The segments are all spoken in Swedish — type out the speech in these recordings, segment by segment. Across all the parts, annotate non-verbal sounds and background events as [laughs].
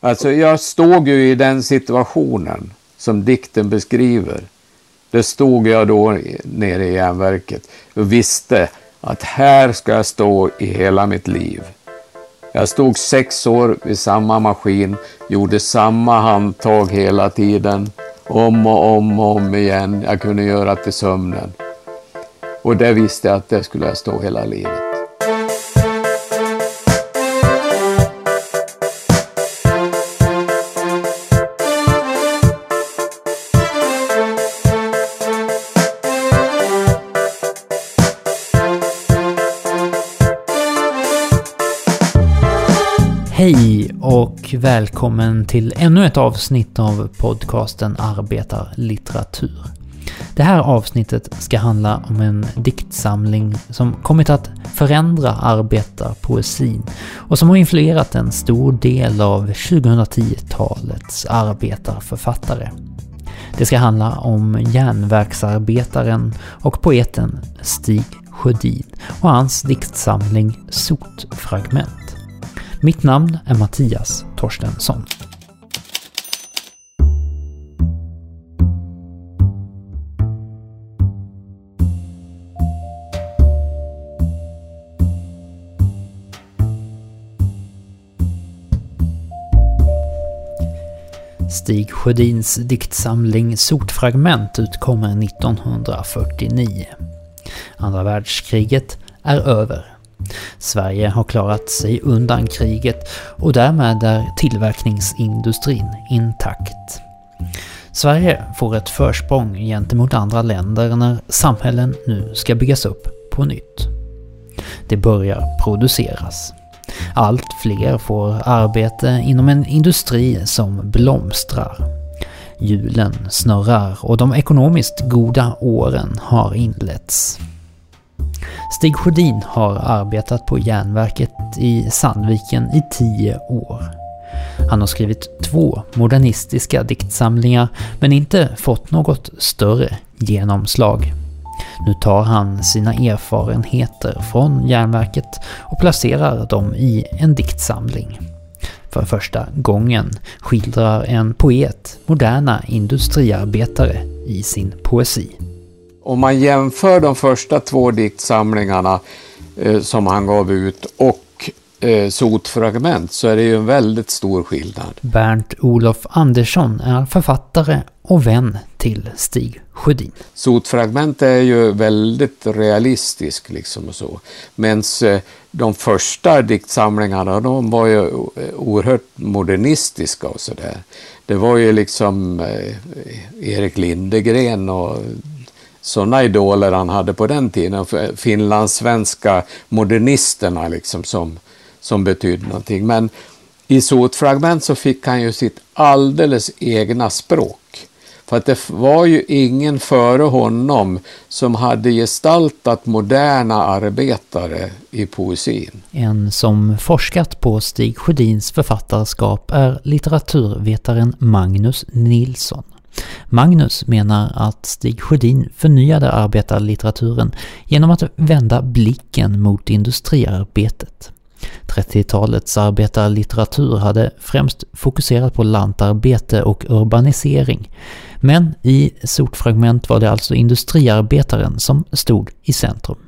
Alltså jag stod ju i den situationen som dikten beskriver. Det stod jag då nere i järnverket och visste att här ska jag stå i hela mitt liv. Jag stod sex år vid samma maskin, gjorde samma handtag hela tiden, om och om och om igen. Jag kunde göra till sömnen. Och det visste jag att det skulle jag stå hela livet. Och välkommen till ännu ett avsnitt av podcasten Arbetarlitteratur. Det här avsnittet ska handla om en diktsamling som kommit att förändra arbetarpoesin och som har influerat en stor del av 2010-talets arbetarförfattare. Det ska handla om järnverksarbetaren och poeten Stig Sjödin och hans diktsamling Sotfragment. Mitt namn är Mattias Torstensson. Stig Sjödins diktsamling Sotfragment utkommer 1949. Andra världskriget är över Sverige har klarat sig undan kriget och därmed är tillverkningsindustrin intakt. Sverige får ett försprång gentemot andra länder när samhällen nu ska byggas upp på nytt. Det börjar produceras. Allt fler får arbete inom en industri som blomstrar. Hjulen snurrar och de ekonomiskt goda åren har inletts. Stig Sjödin har arbetat på järnverket i Sandviken i tio år. Han har skrivit två modernistiska diktsamlingar men inte fått något större genomslag. Nu tar han sina erfarenheter från järnverket och placerar dem i en diktsamling. För första gången skildrar en poet moderna industriarbetare i sin poesi. Om man jämför de första två diktsamlingarna eh, som han gav ut och eh, Sotfragment så är det ju en väldigt stor skillnad. Bernt Olof Andersson är författare och vän till Stig Sjödin. Sotfragment är ju väldigt realistisk liksom och så. Medan eh, de första diktsamlingarna de var ju eh, oerhört modernistiska och sådär. Det var ju liksom eh, Erik Lindegren och sådana idoler han hade på den tiden. Finlandssvenska modernisterna liksom som, som betydde någonting. Men i Sotfragment så fick han ju sitt alldeles egna språk. För att det var ju ingen före honom som hade gestaltat moderna arbetare i poesin. En som forskat på Stig Sjödins författarskap är litteraturvetaren Magnus Nilsson. Magnus menar att Stig Sjödin förnyade arbetarlitteraturen genom att vända blicken mot industriarbetet. 30-talets arbetarlitteratur hade främst fokuserat på lantarbete och urbanisering. Men i sotfragment var det alltså industriarbetaren som stod i centrum.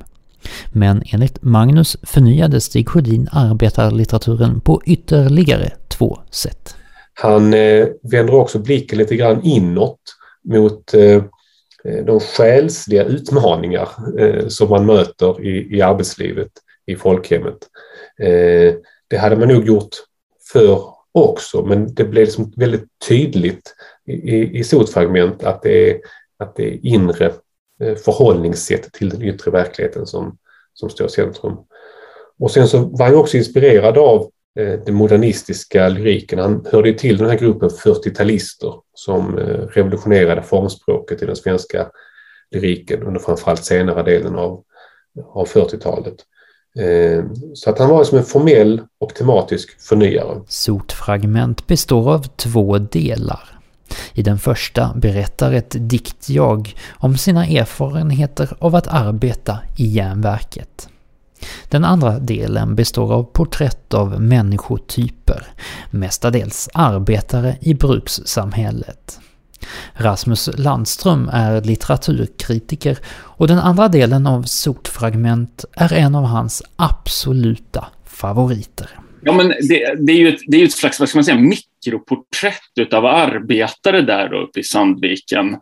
Men enligt Magnus förnyade Stig Sjödin arbetarlitteraturen på ytterligare två sätt. Han eh, vänder också blicken lite grann inåt mot eh, eh, de själsliga utmaningar eh, som man möter i, i arbetslivet, i folkhemmet. Eh, det hade man nog gjort för också, men det blev liksom väldigt tydligt i, i, i sotfragment att det är, att det är inre eh, förhållningssätt till den yttre verkligheten som, som står i centrum. Och sen så var han också inspirerad av Eh, den modernistiska lyriken. Han hörde ju till den här gruppen 40-talister som eh, revolutionerade formspråket i den svenska lyriken under framförallt senare delen av, av 40-talet. Eh, så att han var som en formell och tematisk förnyare. Sotfragment består av två delar. I den första berättar ett diktjag om sina erfarenheter av att arbeta i järnverket. Den andra delen består av porträtt av människotyper, mestadels arbetare i brukssamhället. Rasmus Landström är litteraturkritiker och den andra delen av Sotfragment är en av hans absoluta favoriter. Ja, men det, det är ju ett, det är ett slags vad ska man säga, mikroporträtt av arbetare där uppe i Sandviken.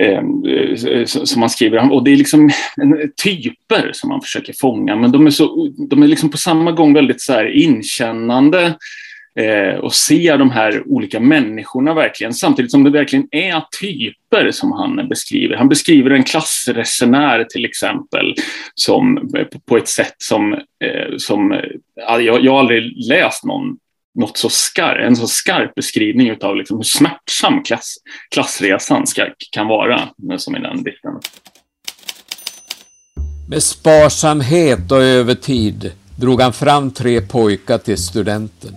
Ehm, eh, som han skriver. Och det är liksom eh, typer som han försöker fånga, men de är, så, de är liksom på samma gång väldigt så här inkännande eh, och ser de här olika människorna verkligen, samtidigt som det verkligen är typer som han beskriver. Han beskriver en klassresenär till exempel som, eh, på ett sätt som, eh, som eh, jag, jag har aldrig läst någon något så skarp, en så skarp beskrivning av liksom hur smärtsam klass, klassresan ska, kan vara, eh, som i den dikten. Med sparsamhet och övertid drog han fram tre pojkar till studenten.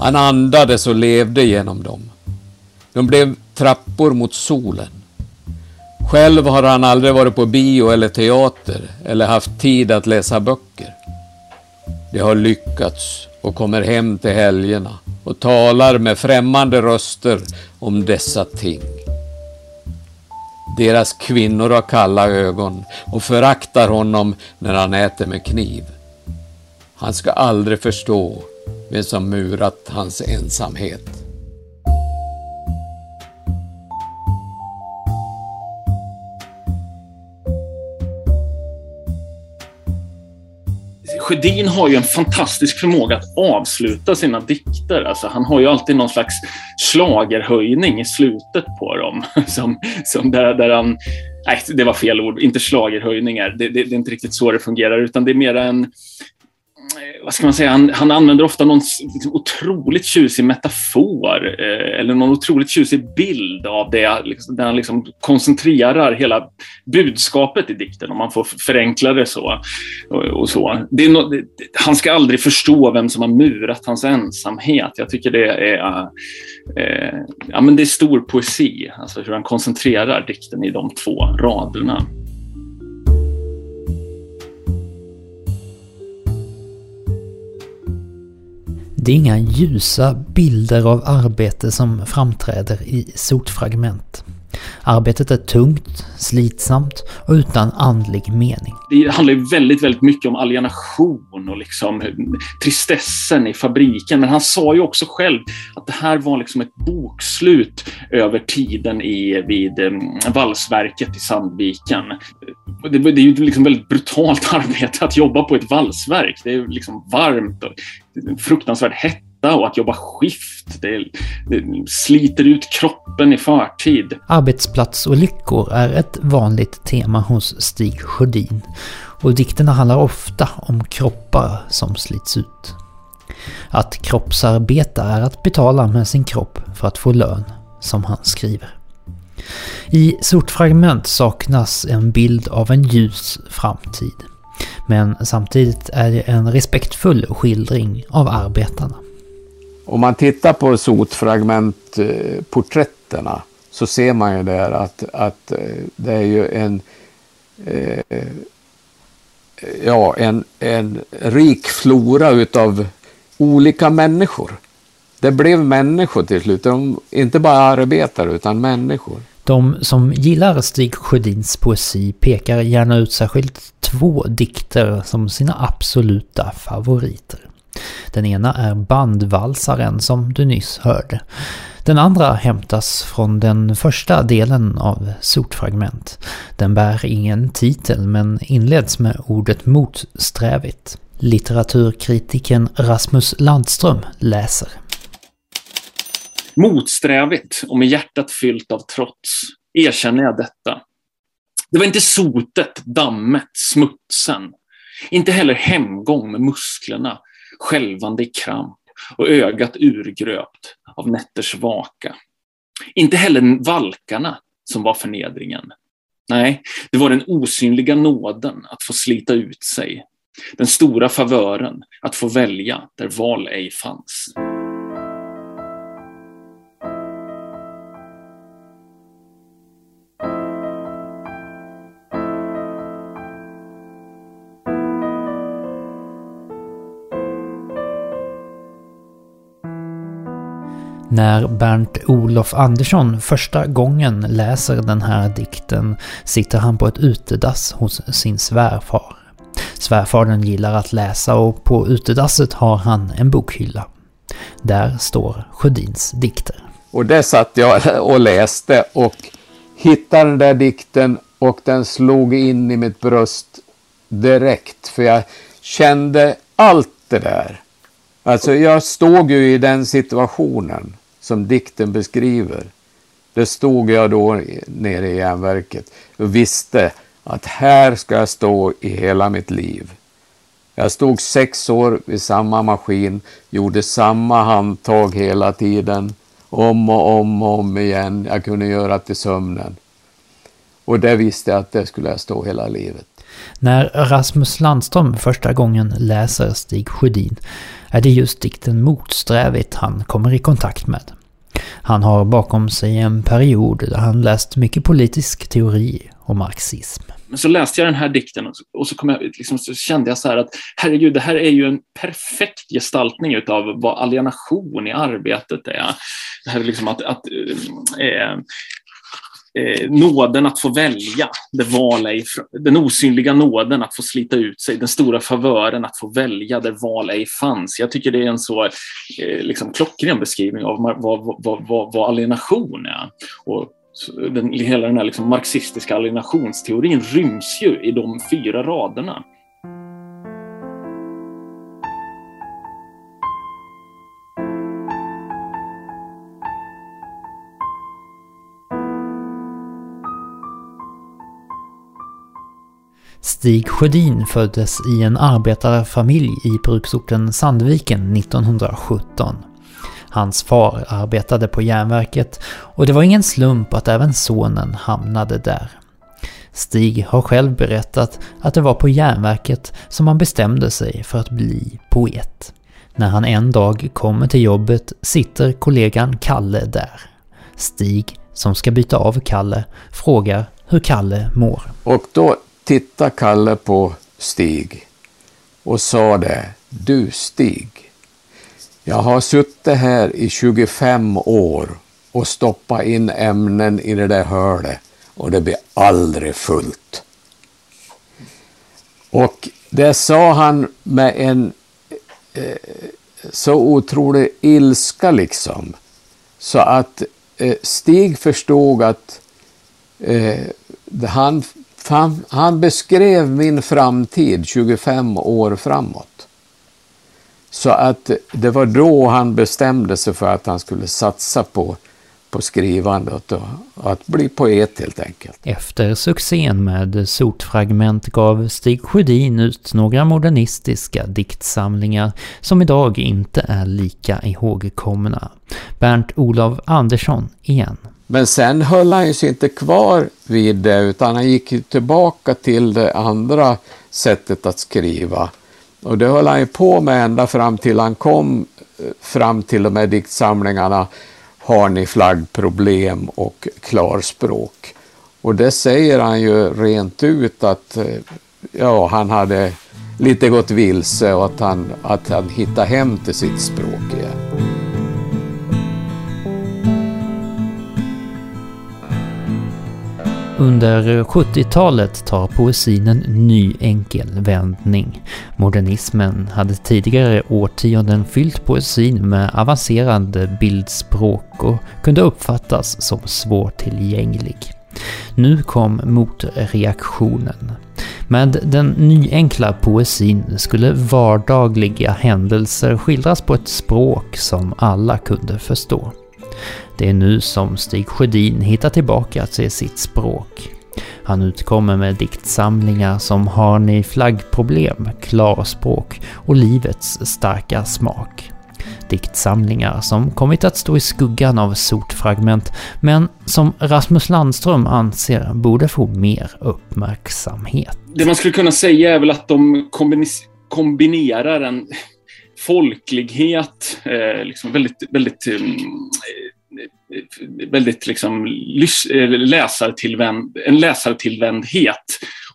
Han andades och levde genom dem. De blev trappor mot solen. Själv har han aldrig varit på bio eller teater eller haft tid att läsa böcker. Det har lyckats och kommer hem till helgerna och talar med främmande röster om dessa ting. Deras kvinnor har kalla ögon och föraktar honom när han äter med kniv. Han ska aldrig förstå vem som murat hans ensamhet. Sjödin har ju en fantastisk förmåga att avsluta sina dikter. Alltså, han har ju alltid någon slags slagerhöjning i slutet på dem. [laughs] Som, som där, där han, nej, det var fel ord, inte slagerhöjningar. Det, det, det, är inte riktigt så det fungerar, utan det är mer en, vad ska man säga, han, han använder ofta någon liksom, otroligt tjusig metafor eh, eller någon otroligt tjusig bild av det, liksom, där han liksom koncentrerar hela budskapet i dikten, om man får förenkla det så. Och, och så. Det no, det, han ska aldrig förstå vem som har murat hans ensamhet. Jag tycker det är, eh, ja, men det är stor poesi, alltså hur han koncentrerar dikten i de två raderna. Det är inga ljusa bilder av arbete som framträder i sotfragment. Arbetet är tungt, slitsamt och utan andlig mening. Det handlar ju väldigt, väldigt mycket om alienation och liksom tristessen i fabriken. Men han sa ju också själv att det här var liksom ett bokslut över tiden i, vid mm, valsverket i Sandviken. Det, det är ju liksom väldigt brutalt [laughs] arbete att jobba på ett valsverk. Det är liksom varmt och fruktansvärd hetta och att jobba skift. Det, det, sliter ut kroppen i förtid. Arbetsplatsolyckor är ett vanligt tema hos Stig Sjödin och dikterna handlar ofta om kroppar som slits ut. Att kroppsarbeta är att betala med sin kropp för att få lön, som han skriver. I Sortfragment saknas en bild av en ljus framtid. Men samtidigt är det en respektfull skildring av arbetarna. Om man tittar på sotfragmentporträtterna så ser man ju där att, att eh, det är ju en eh, ja, en, en rik flora utav olika människor. Det blev människor till slut, De, inte bara arbetare utan människor. De som gillar Stig Sjödins poesi pekar gärna ut särskilt två dikter som sina absoluta favoriter. Den ena är bandvalsaren som du nyss hörde. Den andra hämtas från den första delen av Sotfragment. Den bär ingen titel men inleds med ordet motsträvigt. Litteraturkritiken Rasmus Landström läser. Motsträvigt och med hjärtat fyllt av trots erkänner jag detta. Det var inte sotet, dammet, smutsen. Inte heller hemgång med musklerna, skälvande i kramp och ögat urgröpt av nätters vaka. Inte heller valkarna som var förnedringen. Nej, det var den osynliga nåden att få slita ut sig. Den stora favören att få välja där val ej fanns. När Bernt Olof Andersson första gången läser den här dikten sitter han på ett utedass hos sin svärfar. Svärfadern gillar att läsa och på utedasset har han en bokhylla. Där står Sjödins dikter. Och där satt jag och läste och hittade den där dikten och den slog in i mitt bröst direkt. För jag kände allt det där. Alltså jag stod ju i den situationen som dikten beskriver. Det stod jag då nere i järnverket och visste att här ska jag stå i hela mitt liv. Jag stod sex år vid samma maskin, gjorde samma handtag hela tiden, om och om och om igen. Jag kunde göra till sömnen. Och det visste jag att det skulle jag stå hela livet. När Rasmus Landström första gången läser Stig Sjödin är det just dikten Motsträvigt han kommer i kontakt med. Han har bakom sig en period där han läst mycket politisk teori och marxism. Men så läste jag den här dikten och så, kom jag, liksom, så kände jag så här att herregud, det här är ju en perfekt gestaltning av vad alienation i arbetet är. Det här är liksom att, att äh, eh, nåden att få välja, det val ej, den osynliga nåden att få slita ut sig, den stora favören att få välja där val ej fanns. Jag tycker det är en så eh, liksom, klockren beskrivning av vad, vad, vad, vad alienation är. Och den, hela den här liksom marxistiska alienationsteorin ryms ju i de fyra raderna. Stig Sjödin föddes i en arbetarfamilj i bruksorten Sandviken 1917. Hans far arbetade på järnverket och det var ingen slump att även sonen hamnade där. Stig har själv berättat att det var på järnverket som han bestämde sig för att bli poet. När han en dag kommer till jobbet sitter kollegan Kalle där. Stig, som ska byta av Kalle, frågar hur Kalle mår. Och då tittade Kalle på Stig och sa det. Du Stig, jag har suttit här i 25 år och stoppat in ämnen i det där hörnet och det blir aldrig fullt. Och det sa han med en eh, så otrolig ilska liksom. Så att eh, Stig förstod att eh, han han, han beskrev min framtid 25 år framåt. Så att det var då han bestämde sig för att han skulle satsa på, på skrivandet och, att bli poet helt enkelt. Efter succén med Sotfragment gav Stig Sjödin ut några modernistiska diktsamlingar som idag inte är lika ihågkomna. Bernt-Olov Andersson igen. Men sen höll han ju sig inte kvar vid det utan han gick tillbaka till det andra sättet att skriva. Och det höll han ju på med ända fram till han kom eh, fram till de här diktsamlingarna Har ni flaggproblem och Klarspråk. Och det säger han ju rent ut att eh, ja, han hade lite gått vilse och att han, att han hittade hem till sitt språk igen. Under 70-talet tar poesin en ny enkel vändning. Modernismen hade tidigare årtionden fyllt poesin med avancerande bildspråk och kunde uppfattas som svårtillgänglig. Nu kom motreaktionen. Med den nyenkla poesin skulle vardagliga händelser skildras på ett språk som alla kunde förstå. Det är nu som Stig Sjödin hittar tillbaka till sitt språk. Han utkommer med diktsamlingar som Har ni flaggproblem, Klarspråk och Livets starka smak. Diktsamlingar som kommit att stå i skuggan av sotfragment, men som Rasmus Landström anser borde få mer uppmärksamhet. Det man skulle kunna säga är väl att de kombinerar en folklighet, eh, liksom väldigt, väldigt eh, väldigt liksom läsartillvänd, en läsartillvändhet.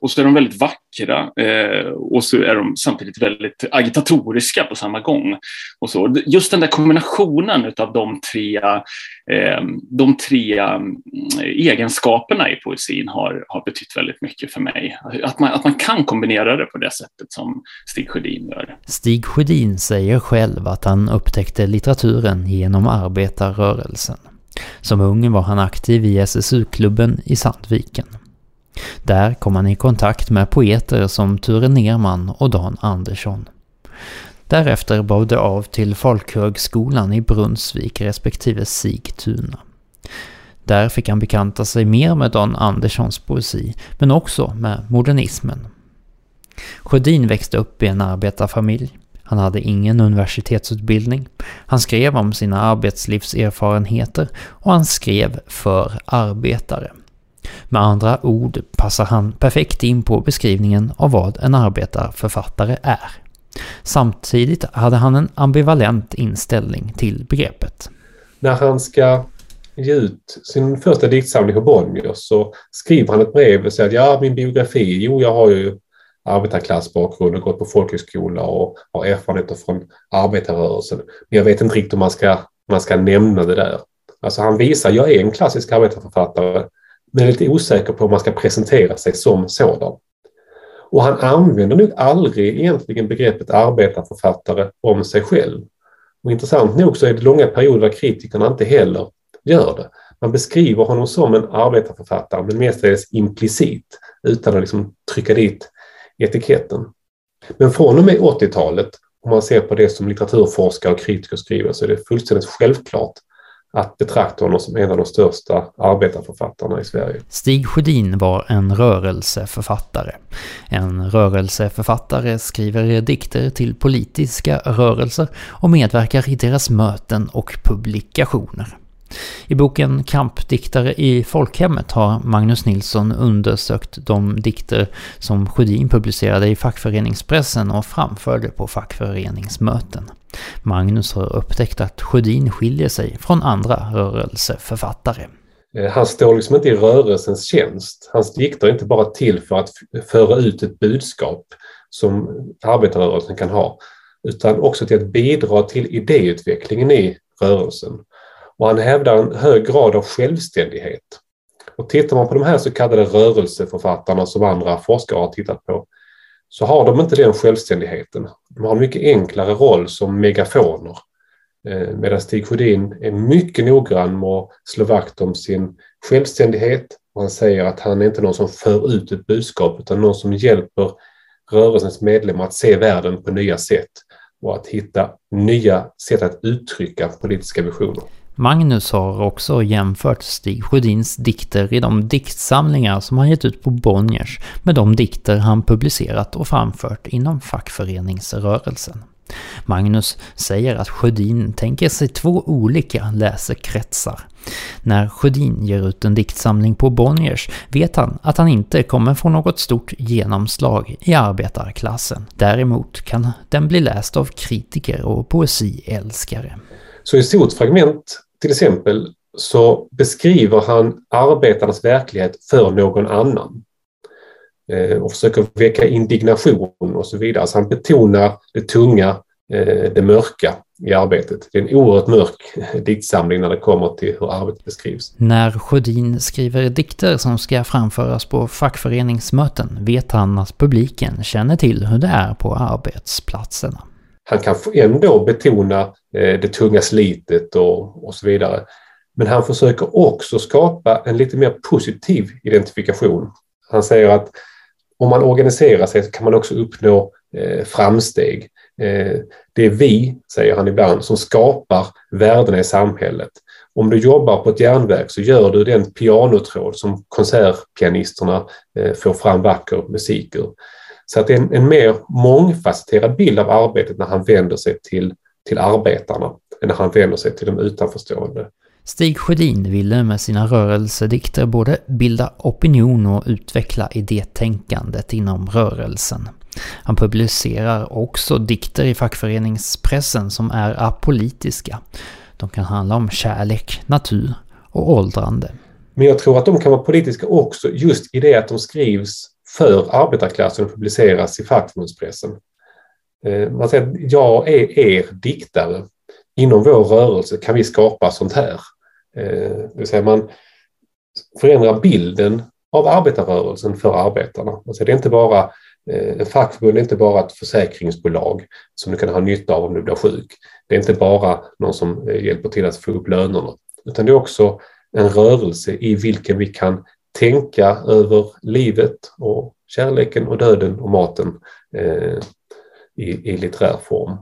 Och så är de väldigt vackra eh, och så är de samtidigt väldigt agitatoriska på samma gång. Och så. Just den där kombinationen av de tre, eh, de tre mm, egenskaperna i poesin har, har betytt väldigt mycket för mig. Att man, att man kan kombinera det på det sättet som Stig Sjödin gör. Stig Sjödin säger själv att han upptäckte litteraturen genom arbetarrörelsen. Som ung var han aktiv i SSU-klubben i Sandviken. Där kom han i kontakt med poeter som Ture Nerman och Dan Andersson. Därefter bar det av till Folkhögskolan i Brunnsvik respektive Sigtuna. Där fick han bekanta sig mer med Dan Anderssons poesi, men också med modernismen. Sjödin växte upp i en arbetarfamilj. Han hade ingen universitetsutbildning. Han skrev om sina arbetslivserfarenheter och han skrev för arbetare. Med andra ord passar han perfekt in på beskrivningen av vad en arbetarförfattare är. Samtidigt hade han en ambivalent inställning till begreppet. När han ska ge ut sin första diktsamling på Bonnier så skriver han ett brev och säger att ja, min biografi, jo, jag har ju arbetarklassbakgrund och gått på folkhögskola och har erfarenheter från arbetarrörelsen. Men jag vet inte riktigt om man ska, man ska nämna det där. Alltså han visar, jag är en klassisk arbetarförfattare, men är lite osäker på om man ska presentera sig som sådan. Och han använder nog aldrig egentligen begreppet arbetarförfattare om sig själv. Och intressant nog så är det långa perioder där kritikerna inte heller gör det. Man beskriver honom som en arbetarförfattare, men mestadels implicit, utan att liksom trycka dit etiketten. Men från och med 80-talet, om man ser på det som litteraturforskare och kritiker skriver, så är det fullständigt självklart att betrakta honom som en av de största arbetarförfattarna i Sverige. Stig Sjödin var en rörelseförfattare. En rörelseförfattare skriver dikter till politiska rörelser och medverkar i deras möten och publikationer. I boken Kampdiktare i folkhemmet har Magnus Nilsson undersökt de dikter som Sjödin publicerade i fackföreningspressen och framförde på fackföreningsmöten. Magnus har upptäckt att Sjödin skiljer sig från andra rörelseförfattare. Eh, han står liksom inte i rörelsens tjänst. Hans dikter är inte bara till för att föra ut ett budskap som arbetarrörelsen kan ha, utan också till att bidra till idéutvecklingen i rörelsen. Och han hävdar en hög grad av självständighet. Och tittar man på de här så kallade rörelseförfattarna som andra forskare har tittat på så har de inte den självständigheten. De har en mycket enklare roll som megafoner. Eh, medan Stig Sjödin är mycket noggrann med att slå vakt om sin självständighet. Och han säger att han är inte någon som för ut ett budskap utan någon som hjälper rörelsens medlemmar att se världen på nya sätt och att hitta nya sätt att uttrycka politiska visioner. Magnus har också jämfört Stig Sjödins dikter i de diktsamlingar som han gett ut på Bonniers med de dikter han publicerat och framfört inom fackföreningsrörelsen. Magnus säger att Sjödin tänker sig två olika läsekretsar. När Sjödin ger ut en diktsamling på Bonniers vet han att han inte kommer få något stort genomslag i arbetarklassen. Däremot kan den bli läst av kritiker och poesiälskare. Så i stort fragment till exempel så beskriver han arbetarnas verklighet för någon annan eh, och försöker väcka indignation och så vidare. Så han betonar det tunga, eh, det mörka i arbetet. Det är en oerhört mörk eh, diktsamling när det kommer till hur arbetet beskrivs. När Sjödin skriver dikter som ska framföras på fackföreningsmöten vet han att publiken känner till hur det är på arbetsplatserna han kan ändå betona eh, det tunga slitet och, och så vidare. Men han försöker också skapa en lite mer positiv identifikation. Han säger att om man organiserar sig så kan man också uppnå eh, framsteg. Eh, det är vi, säger han ibland, som skapar värdena i samhället. Om du jobbar på ett järnverk så gör du den pianotråd som konsertpianisterna eh, får fram vacker musik ur. Så att det är en, en mer mångfacetterad bild av arbetet när han vänder sig till, till arbetarna än när han vänder sig till de utanförstående. Stig Sjödin ville med sina rörelsedikter både bilda opinion och utveckla idétänkandet inom rörelsen. Han publicerar också dikter i fackföreningspressen som är apolitiska. De kan handla om kärlek, natur och åldrande. Men jag tror att de kan vara politiska också just i det att de skrivs för arbetarklassen publiceras i fackförbundspressen. Eh, man säger att jag är er diktare. Inom vår rörelse kan vi skapa sånt här. Eh, det vill säga man förändrar bilden av arbetarrörelsen för arbetarna. Alltså det är inte bara eh, ett fackförbund är inte bara ett försäkringsbolag som du kan ha nytta av om du blir sjuk. Det är inte bara någon som hjälper till att få upp lönerna, utan det är också en rörelse i vilken vi kan tänka över livet och kärleken och döden och maten eh, i, i litterär form.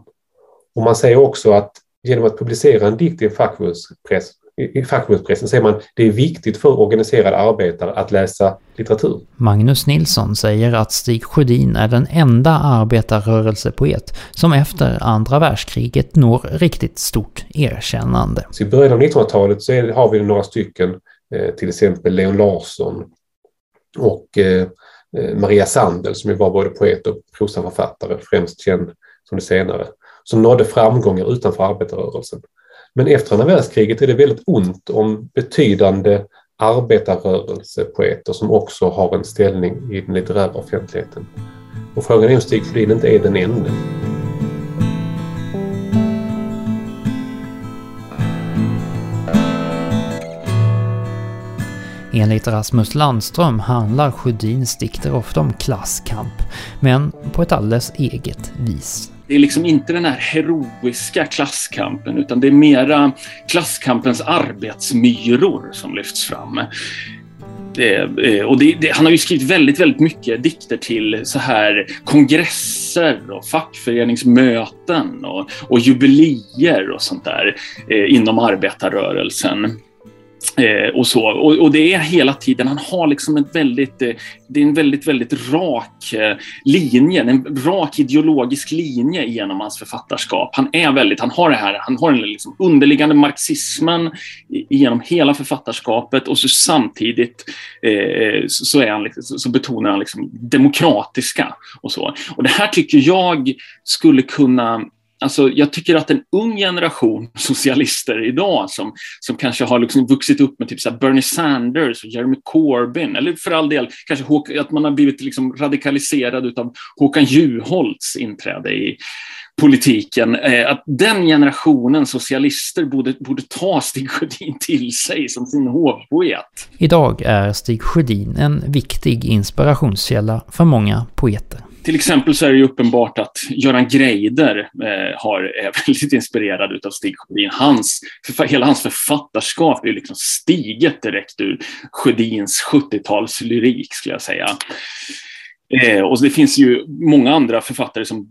Och man säger också att genom att publicera en dikt i fackförbundspress i fackförbundspressen säger man det är viktigt för organiserade arbetare att läsa litteratur. Magnus Nilsson säger att Stig Sjödin är den enda arbetarrörelsepoet som efter andra världskriget når riktigt stort erkännande. Så I början av 1900-talet så är, har vi några stycken, Eh, till exempel Leon Larsson och eh, eh, Maria Sandel som ju var både poet och prosaförfattare, främst känd som det senare, som nådde framgångar utanför arbetarrörelsen. Men efter andra världskriget är det väldigt ont om betydande arbetarrörelsepoeter som också har en ställning i den litterära offentligheten. Och frågan är om Stig Flodin inte är den enda. Enligt Rasmus Landström handlar Sjödins dikter ofta om klasskamp, men på ett alldeles eget vis. Det är liksom inte den här heroiska klasskampen utan det är mera klasskampens arbetsmyror som lyfts fram. Det, och det, det, han har ju skrivit väldigt, väldigt mycket dikter till så här kongresser och fackföreningsmöten och, och jubileer och sånt där eh, inom arbetarrörelsen. Eh, och så. Och, och, det är hela tiden, han har liksom en väldigt, eh, det är en väldigt, väldigt rak eh, linje, en rak ideologisk linje genom hans författarskap. Han är väldigt, han har det här, han har den liksom underliggande marxismen genom hela författarskapet och så samtidigt eh, så, är han, liksom, så betonar han liksom demokratiska och så. Och det här tycker jag skulle kunna Alltså, jag tycker att en ung generation [laughs] socialister idag som, som kanske har liksom vuxit upp med typ så Bernie Sanders och Jeremy Corbyn, eller för all del kanske att man har blivit liksom radikaliserad av Håkan Juholts inträde i politiken, eh, att den generationen socialister borde, borde ta Stig Sjödin till sig som sin hovpoet. Idag är Stig Sjödin en viktig inspirationskälla för många poeter. Till exempel så är det uppenbart att Göran Greider eh, har, är [laughs] väldigt inspirerad av Stig Sjödin. Hans, hela hans författarskap är liksom stiget direkt ur Sjödins 70-talslyrik, skulle jag säga. Eh, och det finns ju många andra författare som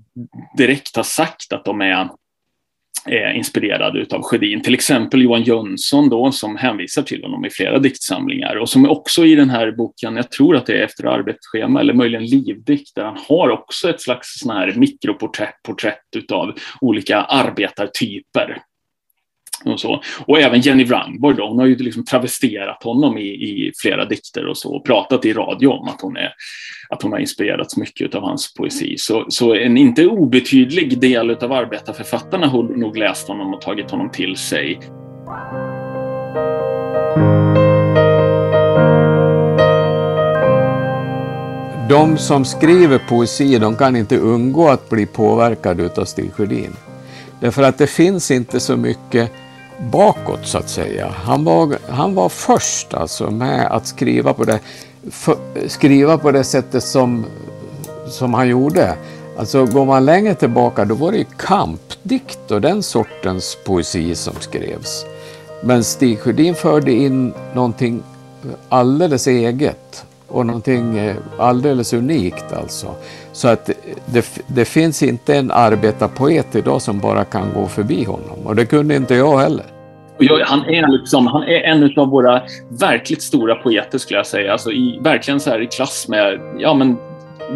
direkt har sagt att de är är inspirerad utav Sjödin. Till exempel Johan Jönsson då, som hänvisar till honom i flera diktsamlingar och som också i den här boken, jag tror att det är efter arbetsschema eller möjligen livdikt, där han har också ett slags sån här mikroporträtt utav olika arbetartyper. Och, så. och även Jenny Wrangborg, då, hon har ju liksom travesterat honom i, i flera dikter och så och pratat i radio om att hon, är, att hon har inspirerats mycket av hans poesi. Så, så en inte obetydlig del av arbetarförfattarna har nog läst honom och tagit honom till sig. De som skriver poesi de kan inte undgå att bli påverkade av Stig Sjödin. Därför att det finns inte så mycket bakåt så att säga. Han var, han var först alltså med att skriva på det, för, skriva på det sättet som, som han gjorde. Alltså går man längre tillbaka då var det ju kampdikt och den sortens poesi som skrevs. Men Stig Sjödin förde in någonting alldeles eget och någonting eh, alldeles unikt alltså. Så att det, det, finns inte en arbetarpoet idag som bara kan gå förbi honom och det kunde inte jag heller. Han, är liksom, han är en av våra verkligt stora poeter skulle jag säga. Alltså i, verkligen så här i klass med ja, men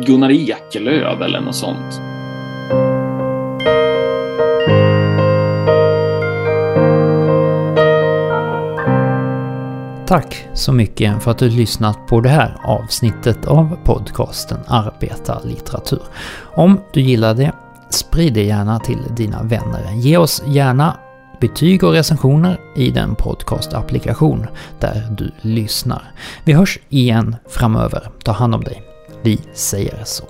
Gunnar Ekelöf eller något sånt. Tack så mycket för att du lyssnat på det här avsnittet av podcasten Arbetarlitteratur. Om du gillar det, sprid det gärna till dina vänner. Ge oss gärna betyg och recensioner i den podcastapplikation där du lyssnar. Vi hörs igen framöver. Ta hand om dig. Vi säger så.